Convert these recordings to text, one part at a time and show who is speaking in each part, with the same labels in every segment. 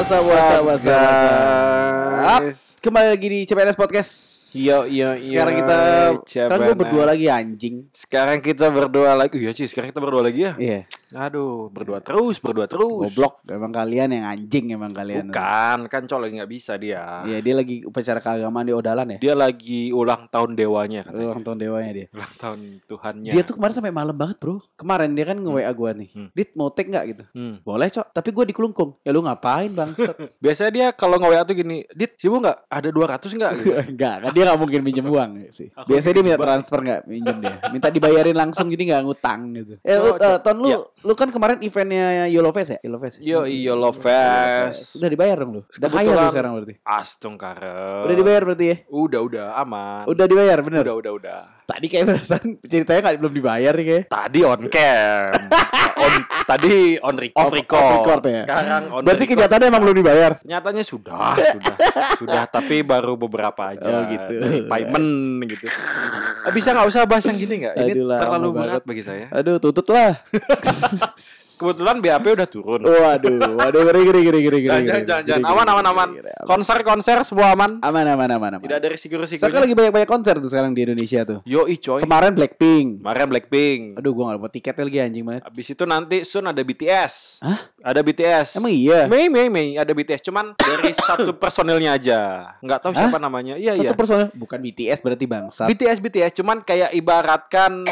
Speaker 1: What's up, what's up, what's up, what's up? Kembali lagi di CPNS Podcast.
Speaker 2: Yo yo yo.
Speaker 1: Sekarang kita sekarang gue berdua lagi anjing.
Speaker 2: Sekarang kita berdua lagi. Iya sih, sekarang kita berdua lagi ya.
Speaker 1: Iya.
Speaker 2: Aduh, berdua terus, berdua terus.
Speaker 1: Goblok. Emang kalian yang anjing emang kalian.
Speaker 2: Bukan, kan colek nggak bisa dia.
Speaker 1: Iya, dia lagi upacara keagamaan di Odalan ya.
Speaker 2: Dia lagi ulang tahun dewanya katanya.
Speaker 1: Ulang tahun dewanya dia.
Speaker 2: Ulang tahun Tuhannya.
Speaker 1: Dia tuh kemarin sampai malam banget, Bro. Kemarin dia kan nge-WA gua nih.
Speaker 2: Hmm.
Speaker 1: Dit mau take enggak gitu?
Speaker 2: Hmm.
Speaker 1: Boleh, Cok. Tapi gua dikelungkung. Ya lu ngapain, Bang?
Speaker 2: Biasanya dia kalau nge-WA tuh gini, "Dit, sibuk nggak? Ada 200 nggak?" Gitu.
Speaker 1: Enggak, kan dia nggak mungkin minjem uang sih.
Speaker 2: Aku
Speaker 1: Biasanya dia minta transfer nggak minjem dia. Minta dibayarin langsung jadi nggak ngutang gitu. Eh,
Speaker 2: Cok,
Speaker 1: eh,
Speaker 2: cok.
Speaker 1: Ton lu,
Speaker 2: Ya.
Speaker 1: Lu kan kemarin eventnya Yolo Fest ya? Yolo Fest.
Speaker 2: Yo iyo lo fest.
Speaker 1: Udah dibayar dong lu. Udah kaya lu sekarang berarti.
Speaker 2: Astung kare.
Speaker 1: Udah dibayar berarti ya?
Speaker 2: Udah udah aman.
Speaker 1: Udah dibayar bener.
Speaker 2: udah udah udah.
Speaker 1: Tadi kayak perasaan ceritanya nggak belum dibayar nih kayak.
Speaker 2: Tadi on cam. on tadi on record.
Speaker 1: Off- off record ya?
Speaker 2: Sekarang on
Speaker 1: Berarti
Speaker 2: record.
Speaker 1: kenyataannya emang belum dibayar.
Speaker 2: Nyatanya sudah, sudah, sudah, tapi baru beberapa aja.
Speaker 1: Oh, gitu.
Speaker 2: Payment gitu. Eh, Bisa nggak usah bahas yang gini nggak? Ini
Speaker 1: Aduh,
Speaker 2: terlalu berat bagi saya.
Speaker 1: Aduh, tutut lah.
Speaker 2: Kebetulan BAP udah turun.
Speaker 1: waduh, waduh, ngeri, ngeri, ngeri, ngeri, ngeri.
Speaker 2: Jangan, jangan, jangan, Aman, aman, aman.
Speaker 1: aman.
Speaker 2: Konser-konser semua aman.
Speaker 1: Aman, aman, aman, aman.
Speaker 2: Tidak ada
Speaker 1: Sekarang
Speaker 2: risiko-risikonya.
Speaker 1: lagi banyak-banyak konser tuh sekarang di Indonesia tuh.
Speaker 2: Yoi coy.
Speaker 1: Kemarin Blackpink.
Speaker 2: Kemarin Blackpink.
Speaker 1: Aduh, gua gak dapat tiketnya lagi anjing banget.
Speaker 2: Abis itu nanti soon ada BTS.
Speaker 1: Hah?
Speaker 2: Ada BTS.
Speaker 1: Emang iya?
Speaker 2: Mei, Mei, Mei ada BTS. Cuman dari satu personilnya aja. Nggak tahu siapa namanya. Iya, iya.
Speaker 1: Satu personel bukan BTS berarti bangsa.
Speaker 2: BTS BTS cuman kayak ibaratkan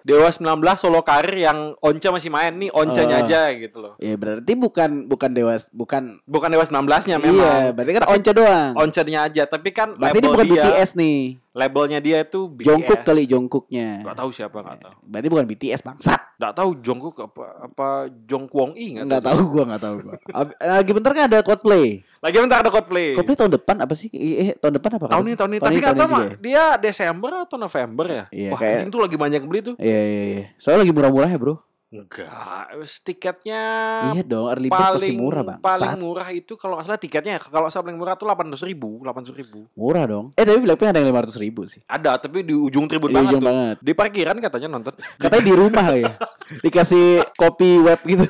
Speaker 2: Dewa 19 solo karir yang Once masih main nih Once-nya
Speaker 1: Oh.
Speaker 2: aja gitu loh.
Speaker 1: Ya berarti bukan bukan dewas bukan
Speaker 2: Bukan Dewa 19-nya
Speaker 1: Iya,
Speaker 2: memang.
Speaker 1: berarti kan Once doang.
Speaker 2: Once-nya aja tapi kan
Speaker 1: Berarti ini bukan
Speaker 2: dia
Speaker 1: BTS nih.
Speaker 2: Labelnya dia itu BTS.
Speaker 1: Jongkook kali Jongkooknya.
Speaker 2: Gak tahu siapa nggak tahu.
Speaker 1: Berarti bukan BTS bangsat.
Speaker 2: Nggak tahu Jongkook apa apa Jongkwong I nggak
Speaker 1: Enggak tahu gua enggak tahu gua. Ab- Lagi bentar kan ada Coldplay.
Speaker 2: Lagi bentar ada Coldplay.
Speaker 1: Coldplay tahun depan apa sih? Eh, tahun depan apa?
Speaker 2: Tahun ini tahun ini tapi mah
Speaker 1: ya?
Speaker 2: dia Desember atau November ya?
Speaker 1: Iya,
Speaker 2: Wah,
Speaker 1: kayak-
Speaker 2: anjing tuh lagi banyak beli tuh.
Speaker 1: Iya iya iya. Soalnya lagi murah-murah ya, Bro.
Speaker 2: Enggak, tiketnya
Speaker 1: iya dong, early bird pasti
Speaker 2: paling
Speaker 1: murah, Bang.
Speaker 2: paling murah itu kalau nggak salah tiketnya kalau saya paling murah tuh delapan ribu, delapan ribu.
Speaker 1: Murah dong. Eh tapi Blackpink ada yang 500 ribu sih.
Speaker 2: Ada tapi di ujung tribun
Speaker 1: Di
Speaker 2: banget
Speaker 1: ujung
Speaker 2: tuh.
Speaker 1: banget.
Speaker 2: Di parkiran katanya nonton.
Speaker 1: Katanya di rumah ya. Dikasih kopi web gitu.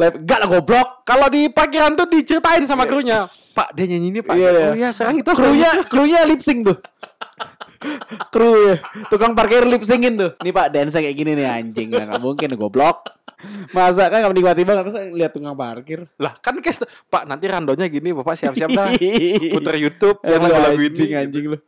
Speaker 1: Lab, enggak lah goblok.
Speaker 2: Kalau di parkiran tuh diceritain sama krunya, Pak dia nyanyi ini Pak.
Speaker 1: Iya, iya.
Speaker 2: Oh iya sekarang kita
Speaker 1: Krunya krunya lip sync tuh. Kru ya. Tukang parkir lip syncin tuh. Nih Pak dance kayak gini nih anjing. Nggak mungkin goblok. Masa kan gak menikmati banget Masa lihat tukang parkir
Speaker 2: lah kan guys Pak nanti randonya gini Bapak siap-siap dah. Puter YouTube yang lagu-lagu ini.
Speaker 1: anjing,
Speaker 2: gitu.
Speaker 1: anjing lu.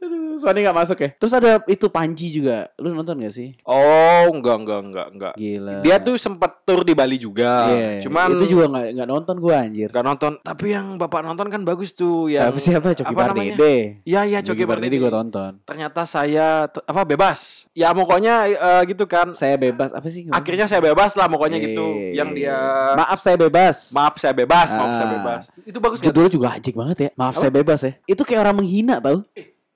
Speaker 1: Aduh, Sony gak masuk ya. Terus ada itu Panji juga. Lu nonton gak sih?
Speaker 2: Oh enggak enggak enggak enggak.
Speaker 1: Gila.
Speaker 2: Dia tuh sempet tur di Bali juga.
Speaker 1: Iya,
Speaker 2: Cuman
Speaker 1: itu juga gak, nggak nonton gua anjir.
Speaker 2: Gak nonton, tapi yang bapak nonton kan bagus tuh yang
Speaker 1: Tapi siapa Coki
Speaker 2: apa namanya?
Speaker 1: Pardede?
Speaker 2: Iya iya Coki
Speaker 1: Pardede gua tonton.
Speaker 2: Ternyata saya apa bebas. Ya pokoknya eh, gitu kan.
Speaker 1: Saya bebas apa sih?
Speaker 2: Akhirnya saya bebas lah pokoknya gitu.
Speaker 1: iya,
Speaker 2: Yang dia
Speaker 1: Maaf saya bebas.
Speaker 2: maaf saya bebas, maaf saya
Speaker 1: Ah.
Speaker 2: bebas. Itu bagus kan?
Speaker 1: Judulnya juga anjing banget ya. Maaf saya bebas ya. Itu kayak orang menghina tau.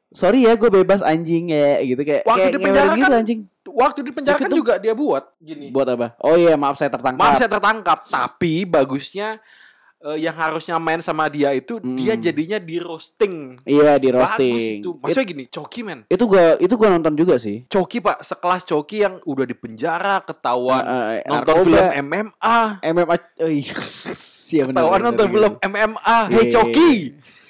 Speaker 1: Sorry ya gue bebas anjing ya gitu kayak
Speaker 2: Waktu
Speaker 1: kayak
Speaker 2: di penjara
Speaker 1: ngewer gitu
Speaker 2: kan-
Speaker 1: anjing.
Speaker 2: Waktu di penjara kan juga dia buat gini.
Speaker 1: Buat apa? Oh iya maaf saya tertangkap.
Speaker 2: Maaf saya tertangkap, tapi bagusnya eh, yang harusnya main sama dia itu
Speaker 1: Hmm.
Speaker 2: dia jadinya di roasting.
Speaker 1: Iya di
Speaker 2: Bagus
Speaker 1: roasting.
Speaker 2: itu.
Speaker 1: It-
Speaker 2: Maksudnya gini, Coki men.
Speaker 1: itu gua itu gua nonton juga sih.
Speaker 2: Coki pak, sekelas Coki yang udah di penjara, ketahuan
Speaker 1: Eh, eh,
Speaker 2: nonton
Speaker 1: narkoba,
Speaker 2: film MMA,
Speaker 1: MMA oh, iya. Iya
Speaker 2: ketahuan nonton film MMA.
Speaker 1: Iya,
Speaker 2: Hey
Speaker 1: iya,
Speaker 2: Coki,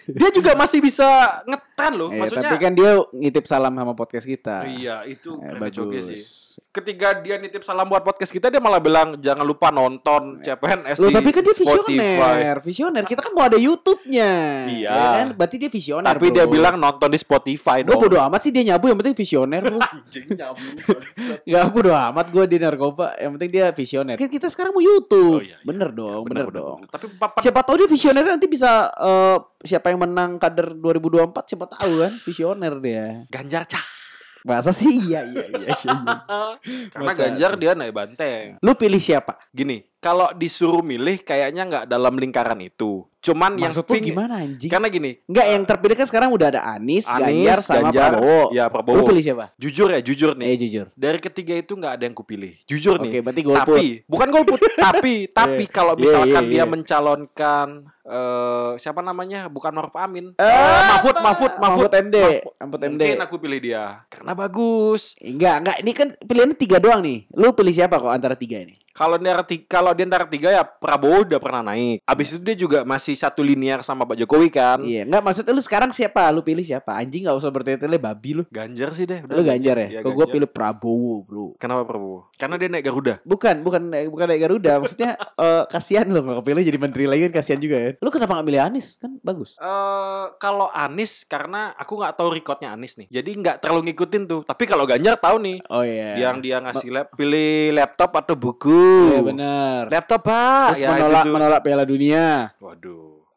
Speaker 2: dia juga masih bisa ngetren loh.
Speaker 1: Eh,
Speaker 2: Maksudnya,
Speaker 1: tapi kan dia ngitip salam sama podcast kita.
Speaker 2: iya itu
Speaker 1: Eh,
Speaker 2: Coki sih. Ketika dia nitip salam buat podcast kita, dia malah bilang jangan lupa nonton CPNS
Speaker 1: Loh
Speaker 2: di
Speaker 1: tapi kan dia
Speaker 2: Spotify.
Speaker 1: visioner, visioner. Kita kan mau ada YouTube-nya.
Speaker 2: Iya.
Speaker 1: Ya kan? Berarti dia visioner.
Speaker 2: Tapi
Speaker 1: bro.
Speaker 2: dia bilang nonton di Spotify
Speaker 1: Gue
Speaker 2: dong.
Speaker 1: bodo amat sih dia nyabu yang penting visioner bro. Gak bodo amat gue di narkoba Yang penting dia visioner Kan kita sekarang mau YouTube
Speaker 2: Oh, iya, iya.
Speaker 1: Bener dong Bener, dong
Speaker 2: Tapi
Speaker 1: Siapa tahu dia visioner nanti bisa eh, Siapa yang menang kader 2024 Siapa tahu kan Visioner dia
Speaker 2: Ganjar cah.
Speaker 1: Masa sih iya iya iya, iya, iya.
Speaker 2: Karena
Speaker 1: Masa
Speaker 2: Ganjar
Speaker 1: sih?
Speaker 2: dia naik banteng.
Speaker 1: Lu pilih siapa?
Speaker 2: Gini, kalau disuruh milih kayaknya nggak dalam lingkaran itu. Cuman yang
Speaker 1: Maksud lu
Speaker 2: ping-
Speaker 1: gimana anjing?
Speaker 2: Karena gini,
Speaker 1: Enggak yang terpilih kan sekarang udah ada Anies,
Speaker 2: Anies,
Speaker 1: Ganjar sama
Speaker 2: Ganjar,
Speaker 1: Prabowo
Speaker 2: ya
Speaker 1: Lu
Speaker 2: Prabowo.
Speaker 1: pilih siapa?
Speaker 2: Jujur ya, jujur nih.
Speaker 1: Eh jujur
Speaker 2: Dari ketiga itu nggak ada yang kupilih. Jujur
Speaker 1: Oke
Speaker 2: nih.
Speaker 1: berarti golput
Speaker 2: Tapi bukan golput, tapi tapi
Speaker 1: Iya.
Speaker 2: kalau
Speaker 1: Iya,
Speaker 2: misalkan
Speaker 1: iya,
Speaker 2: dia
Speaker 1: iya.
Speaker 2: mencalonkan eh siapa namanya? Bukan Maruf Amin.
Speaker 1: Eh,
Speaker 2: Eh, Mahfud? Mahfud, Mahfud,
Speaker 1: Mahfud MD.
Speaker 2: Mahfud.
Speaker 1: Mahfud MD.
Speaker 2: Mungkin aku pilih dia karena bagus.
Speaker 1: Enggak, enggak. Ini kan pilihannya tiga doang nih. Lu pilih siapa kok antara tiga ini?
Speaker 2: Kalau di antara tiga, kalau di antara tiga ya Prabowo udah pernah naik. Abis itu dia juga masih masih satu linear sama Pak Jokowi kan.
Speaker 1: Iya, enggak maksudnya lu sekarang siapa? Lu pilih siapa? Anjing nggak usah bertele-tele babi lu.
Speaker 2: Ganjar sih deh. udah
Speaker 1: Lu Ganjar ya?
Speaker 2: Iya,
Speaker 1: Kok gua
Speaker 2: Ganjar.
Speaker 1: pilih Prabowo, Bro.
Speaker 2: Kenapa Prabowo? Karena dia naik Garuda.
Speaker 1: Bukan, bukan bukan naik Garuda. Maksudnya eh, kasihan lu nggak kepilih jadi menteri lagi kan kasihan juga ya. Lu kenapa nggak milih Anies? Kan bagus.
Speaker 2: Eh kalau Anis karena aku nggak tahu recordnya Anis nih, jadi nggak terlalu ngikutin tuh. Tapi kalau Ganjar tahu nih,
Speaker 1: Oh iya.
Speaker 2: yang dia ngasih lab, pilih laptop atau buku.
Speaker 1: Iya benar.
Speaker 2: Laptop pak.
Speaker 1: Terus
Speaker 2: Ya, itu
Speaker 1: menolak
Speaker 2: tuh.
Speaker 1: menolak Piala Dunia.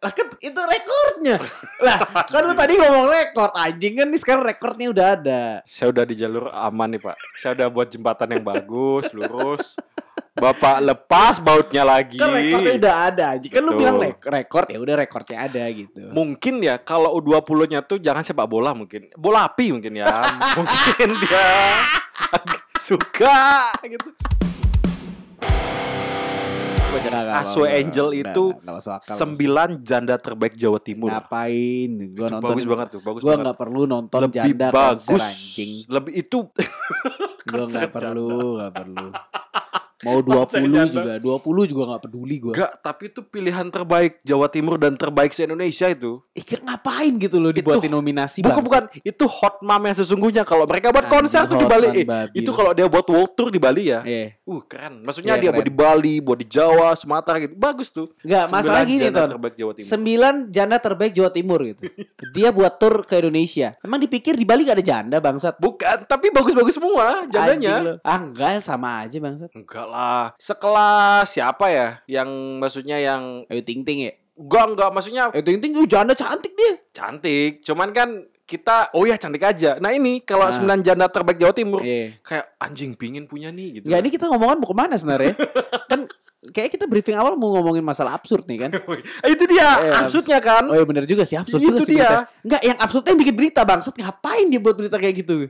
Speaker 1: Lah kan itu rekornya. lah kan lu tadi ngomong rekor anjing kan nih sekarang rekornya udah ada.
Speaker 2: Saya udah di jalur aman nih pak. Saya udah buat jembatan yang bagus, lurus. Bapak lepas bautnya lagi.
Speaker 1: Kan rekornya udah ada anjing. Kan lu bilang rek- rekor ya udah rekornya ada gitu.
Speaker 2: Mungkin ya kalau U20-nya tuh jangan sepak bola mungkin. Bola api mungkin ya. mungkin dia suka gitu. Aswe Angel itu. Sembilan janda terbaik Jawa Timur.
Speaker 1: Ngapain? Gua
Speaker 2: Itu
Speaker 1: nonton.
Speaker 2: bagus banget tuh, bagus
Speaker 1: Gua nggak perlu nonton
Speaker 2: Lebih
Speaker 1: janda
Speaker 2: bagus.
Speaker 1: konser anjing.
Speaker 2: Lebih itu
Speaker 1: Gua nggak perlu, nggak perlu. Mau 20
Speaker 2: janda.
Speaker 1: juga, 20 juga nggak peduli gua.
Speaker 2: enggak, tapi itu pilihan terbaik Jawa Timur dan terbaik se Indonesia itu.
Speaker 1: Ih, kayak ngapain gitu loh dibuatin nominasi
Speaker 2: Bukan bukan, itu hot mom yang sesungguhnya kalau mereka buat konser tuh di Bali. Eh, itu kalau dia buat world tour di Bali ya.
Speaker 1: Eh,
Speaker 2: Uh, keren. Maksudnya
Speaker 1: Iya,
Speaker 2: dia buat
Speaker 1: keren.
Speaker 2: di Bali, buat di Jawa, Sumatera gitu. Bagus tuh.
Speaker 1: Enggak, masalah gini,
Speaker 2: terbaik Jawa Timur.
Speaker 1: Sembilan janda terbaik Jawa Timur gitu. Dia buat tour ke Indonesia. Emang dipikir di Bali gak ada janda bangsat?
Speaker 2: Bukan, tapi bagus-bagus semua jandanya.
Speaker 1: lu. Ah enggak, sama aja bangsat.
Speaker 2: Enggak lah. Sekelas siapa ya? Yang maksudnya yang
Speaker 1: Ayo Ting Ting ya.
Speaker 2: enggak enggak maksudnya
Speaker 1: Ayo Ting Ting, uh, janda cantik dia.
Speaker 2: cantik. Cuman kan kita oh ya cantik aja. Nah ini kalau
Speaker 1: Ah.
Speaker 2: sembilan janda terbaik Jawa Timur
Speaker 1: Iya.
Speaker 2: kayak anjing pingin punya nih gitu.
Speaker 1: Enggak, ini kita ngomongan mau ke mana sebenarnya? kan kayak kita briefing awal mau ngomongin masalah absurd nih kan.
Speaker 2: itu dia
Speaker 1: Iya,
Speaker 2: maksudnya kan.
Speaker 1: Oh iya bener juga sih absurd
Speaker 2: Itu
Speaker 1: juga sih
Speaker 2: dia.
Speaker 1: Enggak, yang absurdnya yang bikin berita bangsat ngapain dia buat berita kayak gitu?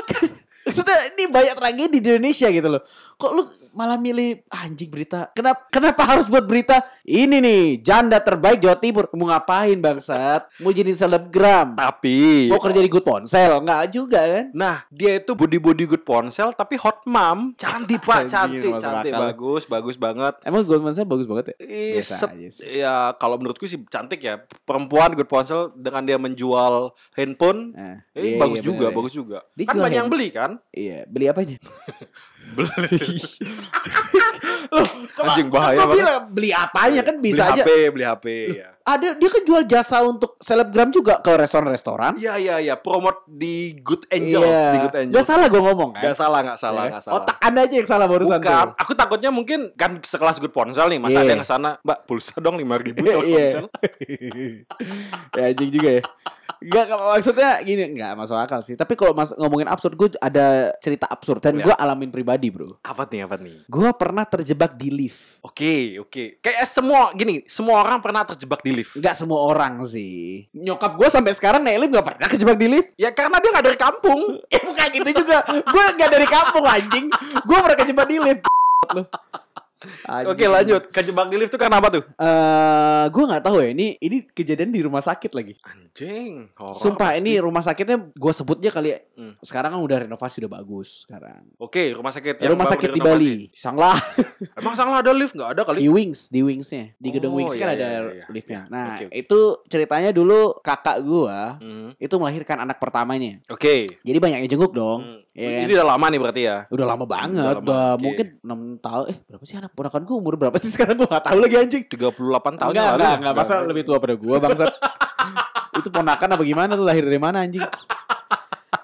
Speaker 1: Maksudnya ini banyak tragedi di Indonesia gitu loh. Kok lu malah milih anjing berita? Kenapa kenapa harus buat berita ini nih janda terbaik Jawa Timur? Mau ngapain bangsat? Mau jadi selebgram?
Speaker 2: Tapi
Speaker 1: Mau kerja di good ponsel? Enggak juga kan?
Speaker 2: Nah, dia itu body body good ponsel tapi hot mom. Cantik, Pak. Cantik, cantik. Bagus, bagus banget.
Speaker 1: Emang good ponsel bagus banget ya? Biasa aja sih.
Speaker 2: ya kalau menurutku sih cantik ya. Perempuan good ponsel dengan dia menjual handphone.
Speaker 1: Nah,
Speaker 2: Eh,
Speaker 1: iya,
Speaker 2: bagus
Speaker 1: iya,
Speaker 2: juga,
Speaker 1: bener ya.
Speaker 2: bagus juga.
Speaker 1: Dia
Speaker 2: kan banyak yang beli kan?
Speaker 1: Iya, beli apa aja?
Speaker 2: Beli.
Speaker 1: Loh,
Speaker 2: Anjing, bahaya
Speaker 1: Kok bilang beli apanya kan bisa
Speaker 2: beli
Speaker 1: aja.
Speaker 2: HP, beli HP ya.
Speaker 1: Ada dia kan jual jasa untuk selebgram juga ke restoran-restoran.
Speaker 2: Iya, iya, iya. Promote di Good Angels,
Speaker 1: Iya.
Speaker 2: di Good
Speaker 1: Gak
Speaker 2: Angels.
Speaker 1: salah gue ngomong kan?
Speaker 2: Gak salah, gak salah,
Speaker 1: Ya.
Speaker 2: gak salah.
Speaker 1: Otak anda aja yang salah barusan
Speaker 2: Bukan,
Speaker 1: tuh.
Speaker 2: aku takutnya mungkin kan sekelas good ponsel nih, masa
Speaker 1: Iya.
Speaker 2: ada yang ke sana, Mbak pulsa dong lima ribu
Speaker 1: Iya.
Speaker 2: ponsel.
Speaker 1: ya anjing juga ya. Enggak maksudnya gini enggak masuk akal sih. Tapi kalau mas, ngomongin absurd gue ada cerita absurd dan
Speaker 2: Ya.
Speaker 1: gue alamin pribadi, Bro.
Speaker 2: Apa nih, apa nih?
Speaker 1: Gue pernah terjebak di lift.
Speaker 2: Oke, oke. Kayak semua gini, semua orang pernah terjebak di lift.
Speaker 1: Enggak semua orang sih. Nyokap gue sampai sekarang naik lift gak pernah kejebak di lift.
Speaker 2: Ya karena dia nggak dari kampung.
Speaker 1: Ya bukan gitu juga. gue gak dari kampung anjing. Gue pernah kejebak di lift.
Speaker 2: Oke, lanjut. Kejebak di lift itu karena apa tuh?
Speaker 1: Eh, gue nggak tahu ya. Ini ini kejadian di rumah sakit lagi.
Speaker 2: Anjing. horor
Speaker 1: Sumpah
Speaker 2: pasti.
Speaker 1: ini rumah sakitnya gue sebutnya kali ya.
Speaker 2: Hmm.
Speaker 1: Sekarang kan udah renovasi udah bagus sekarang.
Speaker 2: Oke, rumah sakit.
Speaker 1: rumah
Speaker 2: baru
Speaker 1: sakit di. Bali. Sanglah
Speaker 2: Emang salah ada lift? Nggak ada kali.
Speaker 1: di Wings, di Wingsnya, di gedung
Speaker 2: Oh,
Speaker 1: Wings kan
Speaker 2: iya,
Speaker 1: ada
Speaker 2: iya, iya.
Speaker 1: liftnya. Nah
Speaker 2: Oke, oke.
Speaker 1: itu ceritanya dulu kakak gua
Speaker 2: Hmm.
Speaker 1: itu melahirkan anak pertamanya.
Speaker 2: Oke.
Speaker 1: Jadi banyak yang jenguk dong.
Speaker 2: Hmm.
Speaker 1: Iya
Speaker 2: Ini udah lama nih berarti ya.
Speaker 1: Udah lama banget,
Speaker 2: Udah
Speaker 1: udah,
Speaker 2: lama, oke.
Speaker 1: mungkin 6 tahun. Eh, berapa sih anak ponakan gua umur berapa sih sekarang gua gak tahu lagi anjing.
Speaker 2: 38 tahun
Speaker 1: enggak,
Speaker 2: lalu.
Speaker 1: enggak, enggak, masa lebih tua pada gua bangsat. itu ponakan apa gimana tuh lahir dari mana anjing?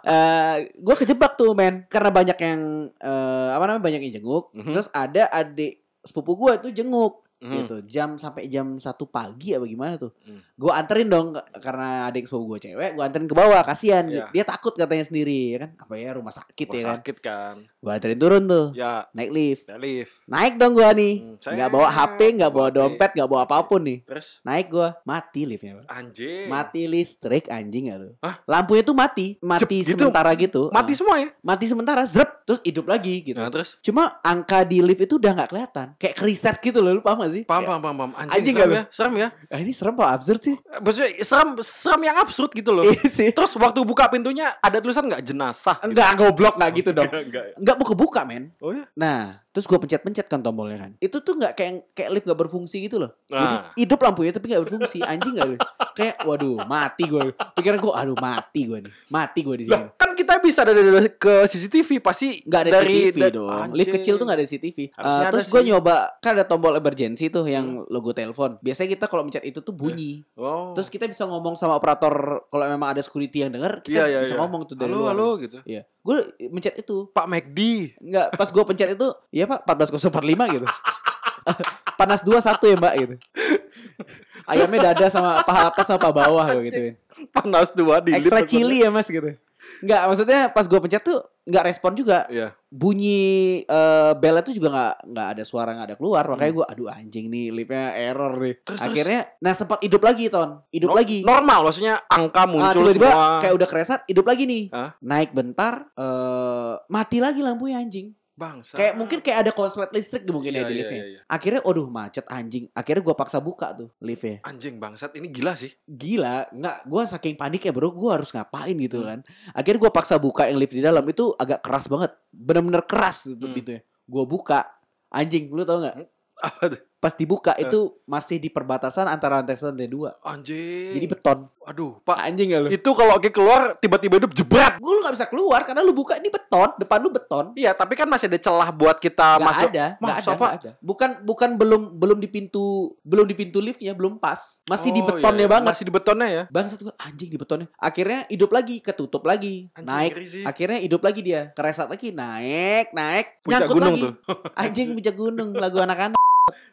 Speaker 1: Eh, gua kejebak tuh men karena banyak yang eh, apa namanya banyak yang jenguk.
Speaker 2: Mhm.
Speaker 1: Terus ada adik sepupu gua tuh jenguk
Speaker 2: Mhm.
Speaker 1: gitu jam sampai jam satu pagi apa gimana tuh
Speaker 2: Hmm.
Speaker 1: gua anterin dong karena adik sepupu gua cewek gua anterin ke bawah kasihan
Speaker 2: Iya.
Speaker 1: dia takut katanya sendiri ya kan apa ya rumah sakit
Speaker 2: Rumah
Speaker 1: ya kan
Speaker 2: sakit kan.
Speaker 1: Gua anterin turun tuh
Speaker 2: Ya,
Speaker 1: naik lift
Speaker 2: ya lift.
Speaker 1: naik dong gua nih
Speaker 2: Hmm, saya-
Speaker 1: nggak bawa HP nggak bawa dompet nggak bawa apa pun nih
Speaker 2: Terus
Speaker 1: naik gua mati liftnya Pak.
Speaker 2: anjing.
Speaker 1: mati listrik anjing gak tuh
Speaker 2: Hah?
Speaker 1: lampunya tuh mati mati
Speaker 2: Cep, gitu?
Speaker 1: sementara gitu
Speaker 2: Mati
Speaker 1: Ah.
Speaker 2: semua ya?
Speaker 1: mati sementara zrep terus hidup lagi gitu
Speaker 2: Nah, terus
Speaker 1: Cuma angka di lift itu udah nggak kelihatan. Kayak kereset gitu loh, lu paham gak sih?
Speaker 2: Paham, paham, paham, paham. Anjing,
Speaker 1: Anjing
Speaker 2: serem
Speaker 1: nggak
Speaker 2: ya, serem ya.
Speaker 1: Ah, ini serem apa absurd sih?
Speaker 2: Maksudnya serem, serem yang absurd gitu loh.
Speaker 1: Iya sih.
Speaker 2: Terus waktu buka pintunya ada tulisan nggak jenazah? gitu.
Speaker 1: Enggak goblok enggak gitu dong.
Speaker 2: Enggak, enggak.
Speaker 1: Enggak mau kebuka, men.
Speaker 2: Oh ya?
Speaker 1: Nah, terus gua pencet-pencet kan tombolnya kan. Itu tuh nggak kayak kayak lift nggak berfungsi gitu loh. Jadi
Speaker 2: Nah.
Speaker 1: hidup lampunya tapi nggak berfungsi. Anjing nggak? Kayak waduh, mati gue. Pikiran gua aduh mati gue nih. Mati gue di sini.
Speaker 2: Kan kita bisa dari, dari ke CCTV pasti
Speaker 1: Nggak ada
Speaker 2: dari,
Speaker 1: CCTV
Speaker 2: dari-
Speaker 1: dong.
Speaker 2: Anjing.
Speaker 1: Lift kecil tuh nggak ada CCTV. Eh,
Speaker 2: Harusnya ada
Speaker 1: terus gue nyoba kan ada tombol emergency tuh yang logo telepon. Biasanya kita kalau mencet itu tuh bunyi.
Speaker 2: Oh.
Speaker 1: Terus kita bisa ngomong sama operator kalau memang ada security yang denger, kita
Speaker 2: Iya, iya,
Speaker 1: bisa
Speaker 2: iya.
Speaker 1: ngomong tuh dari
Speaker 2: halo,
Speaker 1: luar.
Speaker 2: halo gitu.
Speaker 1: Iya. Gue mencet itu.
Speaker 2: Pak McD.
Speaker 1: Enggak, pas gue pencet itu, iya Pak, 14045 gitu. Panas dua satu ya Mbak gitu. Ayamnya dada sama paha atas sama paha bawah gue gituin.
Speaker 2: Panas dua di
Speaker 1: Extra chili ya Mas gitu. Enggak, maksudnya pas gue pencet tuh nggak respon juga.
Speaker 2: Iya.
Speaker 1: Bunyi eh bell itu juga nggak nggak ada suara nggak ada keluar. Makanya gue aduh anjing nih liftnya error nih.
Speaker 2: Hmm. Terus,
Speaker 1: Akhirnya nah sempat hidup lagi ton. Hidup
Speaker 2: No-
Speaker 1: lagi.
Speaker 2: Normal maksudnya angka
Speaker 1: Ah,
Speaker 2: muncul
Speaker 1: tiba-tiba
Speaker 2: semua.
Speaker 1: kayak udah keresat, hidup lagi nih.
Speaker 2: Hah?
Speaker 1: Naik bentar, eh mati lagi lampunya anjing.
Speaker 2: Bangsa.
Speaker 1: Kayak mungkin kayak ada konslet listrik tuh mungkin
Speaker 2: Iya,
Speaker 1: ya di
Speaker 2: iya,
Speaker 1: liftnya.
Speaker 2: iya, iya.
Speaker 1: Akhirnya, waduh macet anjing. Akhirnya gua paksa buka tuh liftnya.
Speaker 2: anjing bangsat ini gila sih.
Speaker 1: Gila, nggak? Gua saking panik ya bro, gua harus ngapain gitu
Speaker 2: Hmm.
Speaker 1: kan. Akhirnya gua paksa buka yang lift di dalam itu agak keras banget, bener-bener keras tuh
Speaker 2: Hmm.
Speaker 1: pintunya. Gua buka, anjing, lu tau nggak?
Speaker 2: Apa tuh?
Speaker 1: Pas dibuka itu masih di perbatasan antara lantai satu dan lantai dua.
Speaker 2: Anjing.
Speaker 1: Jadi beton.
Speaker 2: aduh, Pak.
Speaker 1: Anjing gak lu?
Speaker 2: Itu kalau Oki keluar tiba-tiba hidup jebret.
Speaker 1: Gue lu gak bisa keluar karena lu buka ini beton, depan lu beton.
Speaker 2: Iya, tapi kan masih ada celah buat kita
Speaker 1: Gak
Speaker 2: masuk.
Speaker 1: ada,
Speaker 2: Masa,
Speaker 1: gak ada, nggak ada. Bukan bukan belum belum di pintu belum di pintu liftnya belum pas, masih di
Speaker 2: Oh,
Speaker 1: betonnya
Speaker 2: iya.
Speaker 1: banget.
Speaker 2: Masih di betonnya ya.
Speaker 1: Bangsat gua anjing di betonnya. Akhirnya hidup lagi, ketutup lagi,
Speaker 2: Anjing,
Speaker 1: naik. Akhirnya hidup lagi dia, keresat lagi, naik, naik,
Speaker 2: Puncak
Speaker 1: nyangkut
Speaker 2: gunung
Speaker 1: lagi.
Speaker 2: tuh.
Speaker 1: Anjing puncak gunung lagu anak-anak.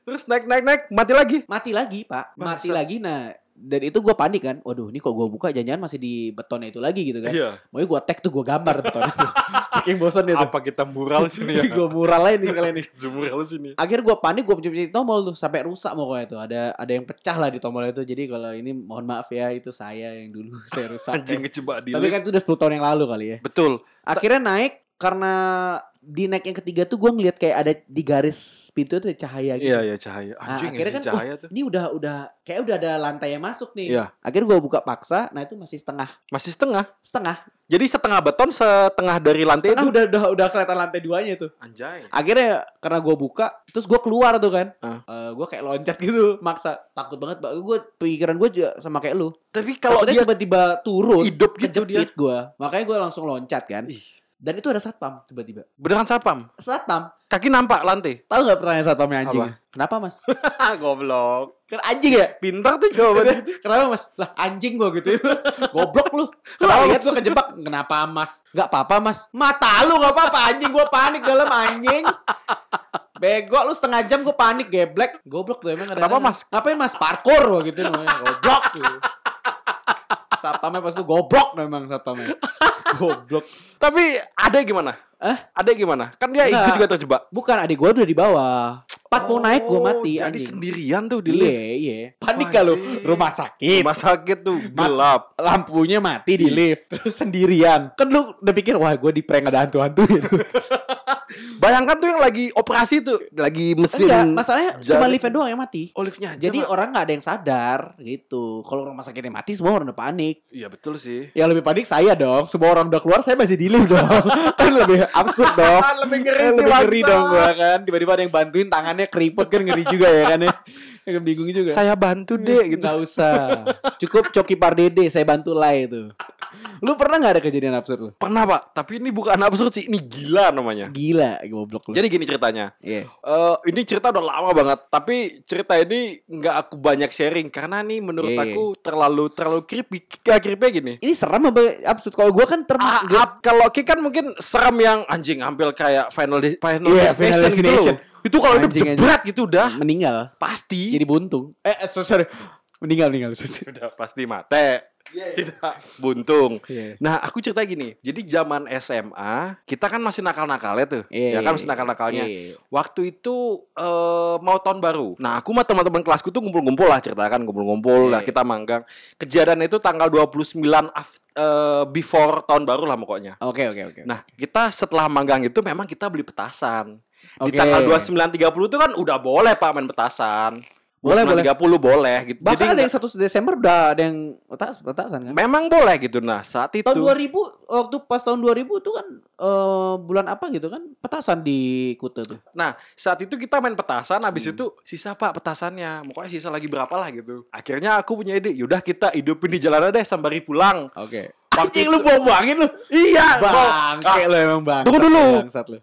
Speaker 2: Terus naik naik naik mati lagi.
Speaker 1: Mati lagi, Pak. Mati lagi. Nah, dan itu gue panik kan. Waduh, ini kok gue buka jangan-jangan masih di betonnya itu lagi gitu kan.
Speaker 2: Iya.
Speaker 1: Mau gue tag tuh gue gambar beton itu. Saking bosan itu.
Speaker 2: Apa kita mural sini ya?
Speaker 1: gue mural aja nih sekalian nih.
Speaker 2: Mural sini.
Speaker 1: Akhirnya gue panik, gue pencet tombol tuh sampai rusak pokoknya tuh. Ada ada yang pecah lah di tombol itu. Jadi kalau ini mohon maaf ya, itu saya yang dulu saya rusak.
Speaker 2: Anjing kecebak di
Speaker 1: Tapi kan itu udah 10 tahun yang lalu kali ya.
Speaker 2: Betul.
Speaker 1: Akhirnya naik karena di naik yang ketiga tuh gue ngeliat kayak ada di garis pintu ada cahaya gitu.
Speaker 2: Iya, iya cahaya.
Speaker 1: Nah,
Speaker 2: Anjing
Speaker 1: akhirnya
Speaker 2: ya
Speaker 1: kan,
Speaker 2: cahaya tuh.
Speaker 1: Ini udah udah kayak udah ada lantai yang masuk nih.
Speaker 2: Iya.
Speaker 1: Akhirnya gue buka paksa, nah itu masih setengah,
Speaker 2: Masih setengah.
Speaker 1: setengah,
Speaker 2: Jadi setengah beton, setengah dari lantai
Speaker 1: setengah
Speaker 2: itu.
Speaker 1: udah udah udah kelihatan lantai duanya tuh.
Speaker 2: Anjay.
Speaker 1: Akhirnya karena gue buka, terus gue keluar tuh kan,
Speaker 2: Ah.
Speaker 1: gue kayak loncat gitu, maksa, takut banget. Gue pikiran gue juga sama kayak lu.
Speaker 2: Tapi kalau
Speaker 1: Takutnya
Speaker 2: dia
Speaker 1: tiba-tiba turun,
Speaker 2: hidup gitu dia.
Speaker 1: gue, makanya gue langsung loncat kan.
Speaker 2: Ih.
Speaker 1: Dan itu ada satpam tiba-tiba.
Speaker 2: Beneran sapam.
Speaker 1: Satpam,
Speaker 2: Kaki nampak lantai.
Speaker 1: tahu nggak pertanyaan satpamnya anjing?
Speaker 2: Apa?
Speaker 1: Kenapa mas?
Speaker 2: Goblok.
Speaker 1: Kan anjing ya?
Speaker 2: Pintar tuh jawabannya.
Speaker 1: Kenapa mas? Lah anjing gua gitu Goblok lu Kenapa lihat gua kejebak Kenapa mas? Gak apa-apa mas Mata lu gak apa-apa anjing Gua panik dalam anjing Bego lu setengah jam gua panik geblek Goblok tuh emang
Speaker 2: Kenapa. Mas?
Speaker 1: Ngapain mas parkour gua gitu namanya Goblok gitu. Satpamnya pas itu goblok memang satpamnya Goblok
Speaker 2: Tapi ada gimana?
Speaker 1: Eh?
Speaker 2: Ada gimana? Kan dia itu juga terjebak.
Speaker 1: Bukan adik gua udah di bawah Pas mau naik gua
Speaker 2: Oh,
Speaker 1: mati
Speaker 2: Jadi
Speaker 1: anjing
Speaker 2: sendirian tuh di
Speaker 1: Iya
Speaker 2: lift.
Speaker 1: iya Panik
Speaker 2: Anjing.
Speaker 1: Rumah sakit
Speaker 2: Rumah sakit tuh gelap.
Speaker 1: lampunya mati di lift terus sendirian kan lu udah pikir wah gue di prank ada hantu-hantu gitu
Speaker 2: Bayangkan tuh yang lagi operasi tuh, lagi mesin.
Speaker 1: enggak masalahnya cuma
Speaker 2: jalan.
Speaker 1: liftnya doang yang mati
Speaker 2: Oh, liftnya aja.
Speaker 1: jadi
Speaker 2: Mak.
Speaker 1: orang nggak ada yang sadar gitu kalau rumah sakitnya mati semua orang udah panik
Speaker 2: Iya betul sih.
Speaker 1: yang lebih panik saya dong semua orang udah keluar saya masih di lift dong. Kan lebih absurd dong.
Speaker 2: Lebih ngeri
Speaker 1: Eh,
Speaker 2: sih,
Speaker 1: lebih ngeri dong gua kan? Tiba-tiba ada yang bantuin tangannya keriput kan ngeri juga ya kan ya Kan bingung juga
Speaker 2: Saya bantu deh gitu.
Speaker 1: Nggak usah Cukup Coki Pardede Saya bantu lah itu Lu pernah gak ada kejadian absurd lu?
Speaker 2: Pernah pak, tapi ini bukan absurd sih, ini gila namanya.
Speaker 1: Gila Goblok lu
Speaker 2: Jadi gini ceritanya.
Speaker 1: Iya
Speaker 2: Eh ini cerita udah lama banget, tapi cerita ini nggak aku banyak sharing karena nih menurut
Speaker 1: Iya.
Speaker 2: aku terlalu terlalu creepy. Kayak creepy gini.
Speaker 1: Ini serem apa absurd? Kalau gue kan term
Speaker 2: Ah,
Speaker 1: gua-
Speaker 2: ah, kalau Ki kan mungkin serem yang anjing hampir kayak final de- final
Speaker 1: Iya, Final
Speaker 2: destination, gitu
Speaker 1: Destination.
Speaker 2: loh. Itu kalau hidup
Speaker 1: Anjing,
Speaker 2: jebret gitu udah
Speaker 1: meninggal
Speaker 2: pasti.
Speaker 1: jadi buntung. Eh, eh, so- sorry. Meninggal meninggal.
Speaker 2: udah pasti mate. Tidak buntung.
Speaker 1: Iya.
Speaker 2: Nah, aku cerita gini. Jadi zaman SMA, kita kan masih nakal-nakalnya tuh.
Speaker 1: Iya,
Speaker 2: ya kan
Speaker 1: iya,
Speaker 2: masih nakal-nakalnya.
Speaker 1: Iya.
Speaker 2: Waktu itu eh, mau tahun baru. Nah, aku sama teman-teman kelasku tuh ngumpul-ngumpul lah ceritakan ngumpul-ngumpul lah
Speaker 1: Iya.
Speaker 2: kita manggang. Kejadian itu tanggal 29 af- eh, before tahun baru lah pokoknya.
Speaker 1: Oke oke oke.
Speaker 2: Nah, kita setelah manggang itu memang kita beli petasan. Di
Speaker 1: Oke.
Speaker 2: tanggal 29 30 itu kan udah boleh Pak main petasan.
Speaker 1: Boleh,
Speaker 2: 29, 30 boleh gitu.
Speaker 1: Bahkan ada
Speaker 2: nggak-
Speaker 1: yang 1 Desember udah ada yang petas, petasan kan.
Speaker 2: memang boleh gitu. Nah, saat itu
Speaker 1: Tahun 2000 waktu pas tahun 2000 itu kan eh, bulan apa gitu kan petasan di Kuta tuh.
Speaker 2: Nah, saat itu kita main petasan, habis
Speaker 1: Hmm.
Speaker 2: itu sisa pak petasannya. Pokoknya sisa lagi berapa lah gitu. Akhirnya aku punya ide, yaudah kita hidupin di jalanan deh sembari pulang.
Speaker 1: Oke.
Speaker 2: Waktu
Speaker 1: Anjing lu buang-buangin lu.
Speaker 2: Iya,
Speaker 1: Bangke lu emang bang.
Speaker 2: Tunggu dulu.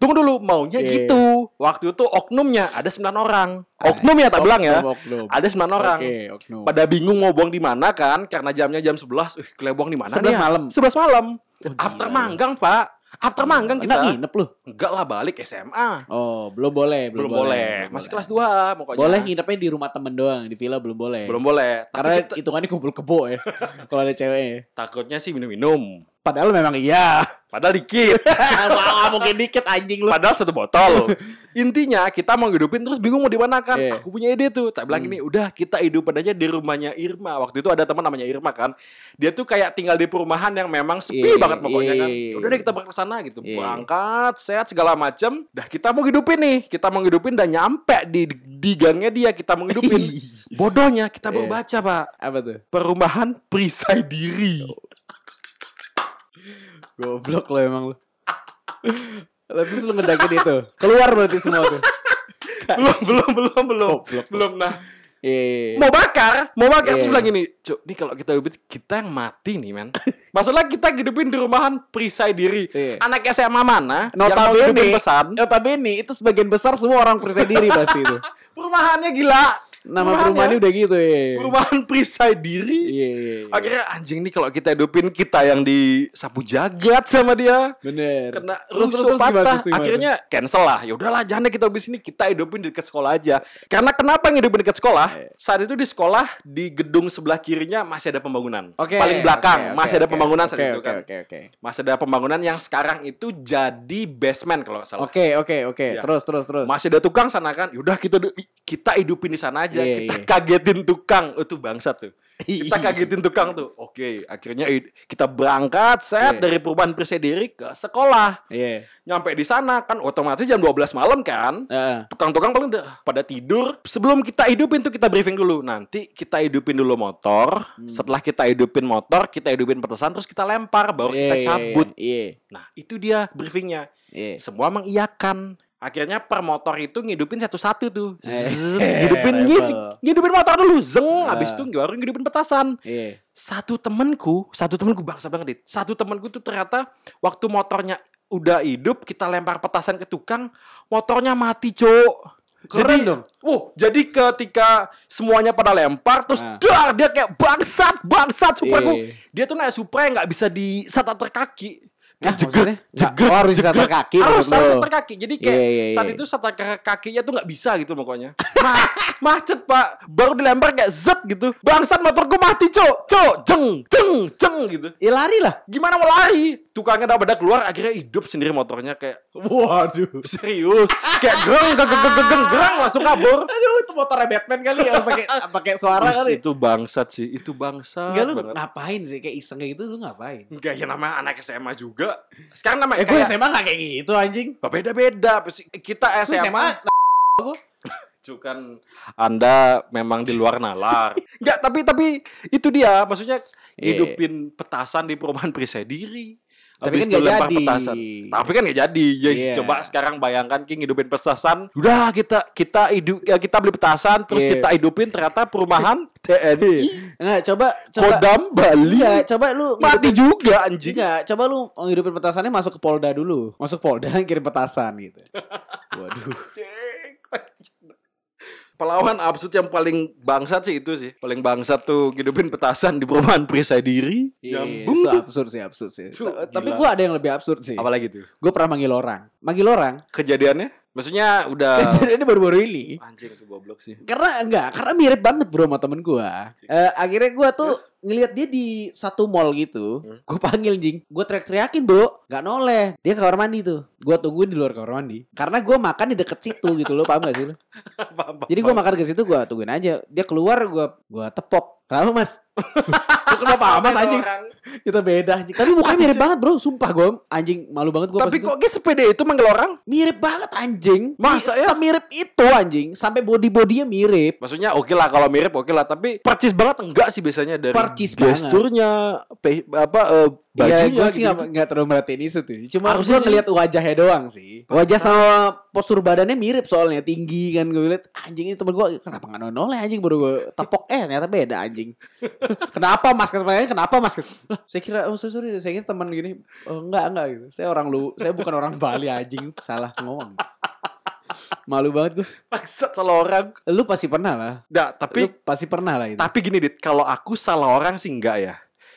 Speaker 2: Tunggu dulu, maunya gitu. Waktu itu oknumnya ada 9 orang. Oknum ya tak bilang ya. Ada 9 orang.
Speaker 1: Oke, oknum.
Speaker 2: Pada bingung mau buang di mana kan karena jamnya jam 11. Eh, kalian buang di mana
Speaker 1: 11
Speaker 2: nih? ya?
Speaker 1: malam.
Speaker 2: 11 malam.
Speaker 1: Oh,
Speaker 2: After manggang, Pak. After manggang
Speaker 1: Enggak
Speaker 2: kita.
Speaker 1: nginep lu.
Speaker 2: Enggak lah balik SMA.
Speaker 1: Oh, belum boleh,
Speaker 2: Belum, boleh. Masih kelas 2 pokoknya.
Speaker 1: Boleh nginepnya di rumah temen doang, di villa belum boleh.
Speaker 2: Belum boleh.
Speaker 1: Karena hitungannya kumpul kebo ya. Kalau ada ceweknya.
Speaker 2: takutnya sih minum-minum.
Speaker 1: Padahal memang iya.
Speaker 2: Padahal dikit.
Speaker 1: Wah, mungkin dikit anjing lu.
Speaker 2: Padahal satu botol. Intinya kita mau hidupin terus bingung mau di mana kan.
Speaker 1: Iya.
Speaker 2: Aku punya ide tuh. Tak bilang
Speaker 1: Hmm.
Speaker 2: ini udah kita hidupin aja di rumahnya Irma. Waktu itu ada teman namanya Irma kan. Dia tuh kayak tinggal di perumahan yang memang sepi
Speaker 1: Iya,
Speaker 2: banget pokoknya
Speaker 1: iya,
Speaker 2: kan.
Speaker 1: iya,
Speaker 2: Udah deh kita berangkat ke sana gitu.
Speaker 1: Iya.
Speaker 2: Berangkat, sehat segala macem. Dah kita mau hidupin nih. Kita mau hidupin dan nyampe di di gangnya dia kita mau hidupin. Bodohnya kita baru
Speaker 1: Iya.
Speaker 2: baca, Pak.
Speaker 1: Apa tuh?
Speaker 2: Perumahan perisai diri.
Speaker 1: Goblok lo emang lu. Lalu terus lu ngedakin itu. Keluar berarti semua tuh.
Speaker 2: belum, belum, belum, belum.
Speaker 1: Goblok.
Speaker 2: Belum nah.
Speaker 1: Iya.
Speaker 2: mau bakar, mau bakar
Speaker 1: Iya.
Speaker 2: terus bilang gini, cuk, nih kalau kita hidupin kita yang mati nih men. Maksudnya kita hidupin di rumahan perisai diri.
Speaker 1: Iya.
Speaker 2: Anak SMA mana yang mau
Speaker 1: Notabene,
Speaker 2: hidupin pesan?
Speaker 1: notabene itu sebagian besar semua orang percaya diri pasti itu.
Speaker 2: Perumahannya gila.
Speaker 1: Nama
Speaker 2: Perumahannya-
Speaker 1: perumahannya udah gitu ya.
Speaker 2: Perumahan perisai diri.
Speaker 1: Iya, iya, iya.
Speaker 2: Akhirnya anjing nih kalau kita hidupin kita yang disapu jagat sama dia.
Speaker 1: Bener.
Speaker 2: Kena
Speaker 1: Terus,
Speaker 2: terus
Speaker 1: terus, terus gimana,
Speaker 2: patah.
Speaker 1: terus gimana?
Speaker 2: Akhirnya cancel lah. Ya udahlah, jangan deh kita di sini. Kita hidupin di dekat sekolah aja. Karena kenapa ngidupin dekat sekolah?
Speaker 1: Iya.
Speaker 2: Saat itu di sekolah di gedung sebelah kirinya masih ada pembangunan.
Speaker 1: Oke.
Speaker 2: Paling belakang
Speaker 1: oke,
Speaker 2: masih
Speaker 1: oke,
Speaker 2: ada pembangunan saat
Speaker 1: Oke,
Speaker 2: itu
Speaker 1: oke,
Speaker 2: kan.
Speaker 1: Oke, oke.
Speaker 2: Masih ada pembangunan yang sekarang itu jadi basement kalau nggak salah.
Speaker 1: Oke, oke, oke.
Speaker 2: Ya.
Speaker 1: Terus, terus, terus.
Speaker 2: Masih ada tukang sana kan. Yaudah kita kita hidupin di sana aja.
Speaker 1: Iya,
Speaker 2: kita
Speaker 1: iya.
Speaker 2: kagetin tukang. Oh, Itu bangsat tuh. Kita kagetin tukang tuh. Oke, akhirnya i- kita berangkat set
Speaker 1: Iya.
Speaker 2: dari perubahan Persediri ke sekolah.
Speaker 1: Iya.
Speaker 2: Nyampe di sana kan otomatis jam 12 malam kan.
Speaker 1: Heeh.
Speaker 2: Tukang-tukang paling udah pada tidur. Sebelum kita hidupin tuh kita briefing dulu. Nanti kita hidupin dulu motor.
Speaker 1: Hmm.
Speaker 2: Setelah kita hidupin motor, kita hidupin petasan terus kita lempar baru
Speaker 1: Iya,
Speaker 2: kita
Speaker 1: iya,
Speaker 2: cabut.
Speaker 1: Iya.
Speaker 2: Nah, itu dia briefingnya.
Speaker 1: Iya.
Speaker 2: Semua mengiyakan. Akhirnya per motor itu ngidupin satu-satu tuh.
Speaker 1: Eh,
Speaker 2: Zzz, ngidupin ngid-
Speaker 1: level.
Speaker 2: ngidupin motor dulu. Zeng, habis
Speaker 1: Ah.
Speaker 2: itu baru ngidupin petasan.
Speaker 1: Iya.
Speaker 2: Satu temenku, satu temenku bangsa banget, Dit. Satu temenku tuh ternyata waktu motornya udah hidup, kita lempar petasan ke tukang, motornya mati, Cok.
Speaker 1: Keren
Speaker 2: jadi,
Speaker 1: dong.
Speaker 2: Uh, jadi ketika semuanya pada lempar terus
Speaker 1: Ah.
Speaker 2: dar dia kayak bangsat, bangsat Supra
Speaker 1: Iya.
Speaker 2: gua. Dia tuh naik Supra yang nggak bisa di starter kaki.
Speaker 1: Nah, maksudnya? Oh, harus di
Speaker 2: jegrek.
Speaker 1: starter kaki
Speaker 2: Harus harus kaki. Jadi kayak
Speaker 1: Iya, iya,
Speaker 2: saat
Speaker 1: iya.
Speaker 2: itu starter ka- kakinya tuh nggak bisa gitu pokoknya. Ma- macet pak, baru dilempar kayak zet gitu. Bangsat motorku mati cok, cok, jeng, jeng, jeng gitu.
Speaker 1: Ya lari lah.
Speaker 2: Gimana mau lari? Tukangnya udah pada keluar, akhirnya hidup sendiri motornya kayak
Speaker 1: Waduh.
Speaker 2: serius, kayak gereng, gereng, gereng, gereng, gereng, langsung kabur.
Speaker 1: Aduh, itu motornya Batman kali ya pakai pakai suara
Speaker 2: Terus
Speaker 1: kali.
Speaker 2: itu bangsat sih, itu bangsat
Speaker 1: Enggak lu
Speaker 2: banget.
Speaker 1: ngapain sih kayak iseng kayak gitu lu ngapain?
Speaker 2: Enggak ya namanya anak SMA juga. Sekarang namanya
Speaker 1: Eh gue
Speaker 2: kayak
Speaker 1: SMA gak kayak gitu anjing.
Speaker 2: beda-beda. Kita
Speaker 1: Gue
Speaker 2: SMA,
Speaker 1: SMA
Speaker 2: Cu, kan Anda memang di luar nalar. Enggak, tapi tapi itu dia, maksudnya
Speaker 1: Iya.
Speaker 2: hidupin petasan di perumahan perisai diri.
Speaker 1: Tapi
Speaker 2: Habis
Speaker 1: kan
Speaker 2: lempar
Speaker 1: jadi.
Speaker 2: petasan. Tapi kan nggak jadi. Jadi
Speaker 1: Iya.
Speaker 2: coba sekarang bayangkan King hidupin petasan. Udah kita kita hidup ya kita beli petasan terus
Speaker 1: Iya.
Speaker 2: kita hidupin ternyata perumahan TNI
Speaker 1: Enggak, coba coba
Speaker 2: Kodam Bali.
Speaker 1: Enggak, coba lu
Speaker 2: Mati
Speaker 1: ngidupin-
Speaker 2: juga anjing.
Speaker 1: Enggak, coba lu ngidupin petasannya masuk ke Polda dulu. Masuk Polda kirim petasan gitu. Waduh.
Speaker 2: Pelawan absurd yang paling bangsat sih itu sih. Paling bangsat tuh hidupin petasan di perumahan perisai diri.
Speaker 1: Iya, itu
Speaker 2: tuh.
Speaker 1: absurd sih, absurd sih.
Speaker 2: Tuh,
Speaker 1: Tapi gua ada yang lebih absurd sih.
Speaker 2: Apalagi tuh?
Speaker 1: Gue pernah manggil orang. Manggil orang.
Speaker 2: Kejadiannya? Maksudnya udah
Speaker 1: Kejadiannya baru-baru ini.
Speaker 2: anjing itu goblok sih.
Speaker 1: Karena enggak, karena mirip banget bro sama temen gua. Eh, akhirnya gua tuh ngelihat dia di satu mall gitu.
Speaker 2: Hmm.
Speaker 1: Gue panggil jing. Gue teriak-teriakin bro. Gak noleh. Dia ke kamar mandi tuh. Gua tungguin di luar kamar mandi. Karena gua makan di deket situ gitu loh. Paham gak sih lo? Jadi gua makan ke situ gua tungguin aja. Dia keluar gua gua tepok. Kenapa mas? Lu Kenapa mas anjing? Kita beda anjing. Tapi mukanya mirip banget bro. Sumpah gue anjing malu banget gue
Speaker 2: Tapi kok dia sepede itu manggil orang?
Speaker 1: mirip banget anjing.
Speaker 2: Masa ya?
Speaker 1: Semirip itu anjing. Sampai body bodinya mirip.
Speaker 2: Maksudnya oke lah kalau mirip oke lah, tapi percis banget enggak sih biasanya dari
Speaker 1: Percis
Speaker 2: gesturnya, apa
Speaker 1: Iya,
Speaker 2: bajunya
Speaker 1: gue sih
Speaker 2: gitu.
Speaker 1: nggak nggak terlalu merhatiin itu tuh. sih. Cuma
Speaker 2: Harusnya
Speaker 1: gue ngeliat wajahnya doang sih. Wajah sama postur badannya mirip soalnya tinggi kan gue liat anjing ini temen gue kenapa nggak nonol ya anjing baru gue tepok eh ternyata beda anjing. kenapa mas kenapa mas? Lah saya kira oh sorry, sorry saya kira teman gini oh, enggak enggak gitu. Saya orang lu saya bukan orang Bali anjing salah ngomong. Malu banget gue.
Speaker 2: Maksud salah orang.
Speaker 1: Lu pasti pernah lah.
Speaker 2: Nggak, tapi
Speaker 1: Lu pasti pernah lah itu.
Speaker 2: tapi gini dit, kalau aku salah orang sih enggak ya.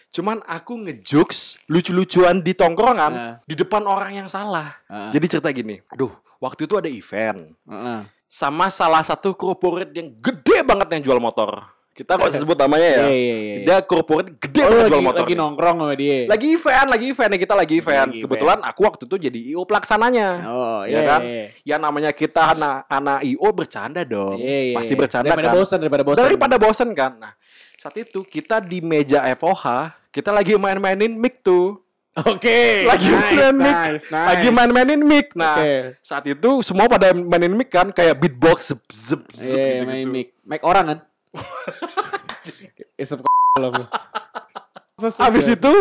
Speaker 2: Cuman aku ngejokes lucu-lucuan di tongkrongan
Speaker 1: Nah.
Speaker 2: di depan orang yang salah.
Speaker 1: Heeh.
Speaker 2: Jadi cerita gini, aduh, waktu itu ada event
Speaker 1: Heeh.
Speaker 2: sama salah satu corporate yang gede banget yang jual motor. Kita kok sebut namanya ya.
Speaker 1: Iya, iya, iya.
Speaker 2: Dia corporate gede
Speaker 1: Oh, lagi,
Speaker 2: jual motor.
Speaker 1: lagi nongkrong sama dia.
Speaker 2: lagi event, lagi event nih kita lagi event.
Speaker 1: Lagi
Speaker 2: Kebetulan aku waktu itu jadi IO pelaksananya.
Speaker 1: Oh,
Speaker 2: Ya
Speaker 1: iya
Speaker 2: kan?
Speaker 1: iya.
Speaker 2: Ya namanya kita anak anak IO bercanda dong.
Speaker 1: Iya, iya,
Speaker 2: Pasti
Speaker 1: iya.
Speaker 2: bercanda
Speaker 1: daripada
Speaker 2: kan.
Speaker 1: bosan daripada bosan.
Speaker 2: Daripada bosen kan. Nah, saat itu kita di meja FOH, kita lagi main-mainin mic tuh.
Speaker 1: Oke.
Speaker 2: Lagi main mic. Lagi main-mainin mic. Nah,
Speaker 1: Oke.
Speaker 2: saat itu semua pada mainin mic kan kayak beatbox zep zep zep
Speaker 1: Iya,
Speaker 2: gitu,
Speaker 1: main
Speaker 2: gitu.
Speaker 1: mic. Mic orang kan? Isep lo.
Speaker 2: Habis itu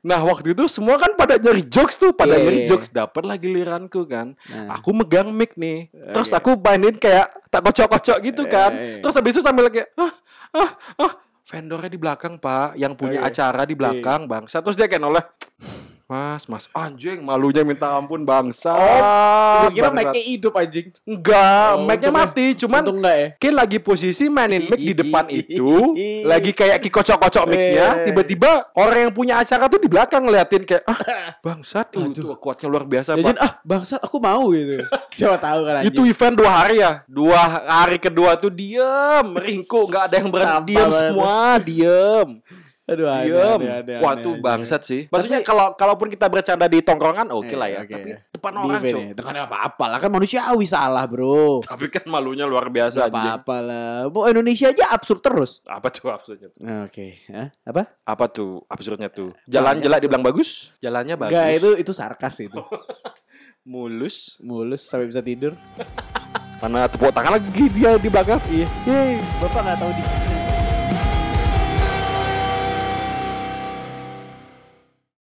Speaker 2: Nah waktu itu semua kan pada nyari jokes tuh Pada
Speaker 1: Iya,
Speaker 2: nyari
Speaker 1: iya.
Speaker 2: jokes Dapat lagi giliranku kan
Speaker 1: Nah.
Speaker 2: Aku megang mic nih Terus
Speaker 1: Oke.
Speaker 2: aku mainin kayak Tak kocok-kocok gitu
Speaker 1: Iya,
Speaker 2: kan
Speaker 1: iya.
Speaker 2: Terus habis itu sambil kayak ah, ah, ah. Vendornya di belakang pak. Yang punya
Speaker 1: Oke.
Speaker 2: acara di belakang bangsa Terus dia kayak noleh Mas, mas, anjing malunya minta ampun bangsa.
Speaker 1: Gue kira mic-nya hidup anjing.
Speaker 2: Enggak,
Speaker 1: Oh,
Speaker 2: mic-nya mati, cuman
Speaker 1: Untung enggak ya?
Speaker 2: Kayak lagi posisi mainin mic di depan itu Lagi kayak kikocok-kocok mic-nya
Speaker 1: Eh.
Speaker 2: Tiba-tiba orang yang punya acara tuh di belakang ngeliatin kayak Ah bangsat uh, itu kuatnya luar biasa
Speaker 1: Jajan
Speaker 2: pak
Speaker 1: ah bangsat aku mau gitu. Siapa tahu kan anjing.
Speaker 2: Itu event dua hari ya Dua hari kedua tuh diem Ringku nggak ada yang berani Diem semua Diem
Speaker 1: Aduh, aneh,
Speaker 2: Diem
Speaker 1: aneh, aneh,
Speaker 2: Wah tuh bangsat sih Maksudnya kalau kalaupun kita bercanda di tongkrongan Oke lah
Speaker 1: Eh,
Speaker 2: ya
Speaker 1: oke.
Speaker 2: Tapi depan orang cuy.
Speaker 1: Dengan apa-apa lah kan manusiawi salah bro.
Speaker 2: Tapi kan malunya luar biasa anjing
Speaker 1: apa-apa lah. Bu Indonesia aja absurd terus.
Speaker 2: Apa tuh absurdnya tuh?
Speaker 1: Oke, Hah? apa?
Speaker 2: Apa tuh absurdnya tuh? Jalan jelek dibilang bagus, jalannya bagus.
Speaker 1: Enggak itu itu sarkas itu.
Speaker 2: mulus.
Speaker 1: Mulus sampai bisa tidur.
Speaker 2: Mana tepuk tangan lagi dia di belakang.
Speaker 1: Iya. Yeay, Bapak nggak tahu di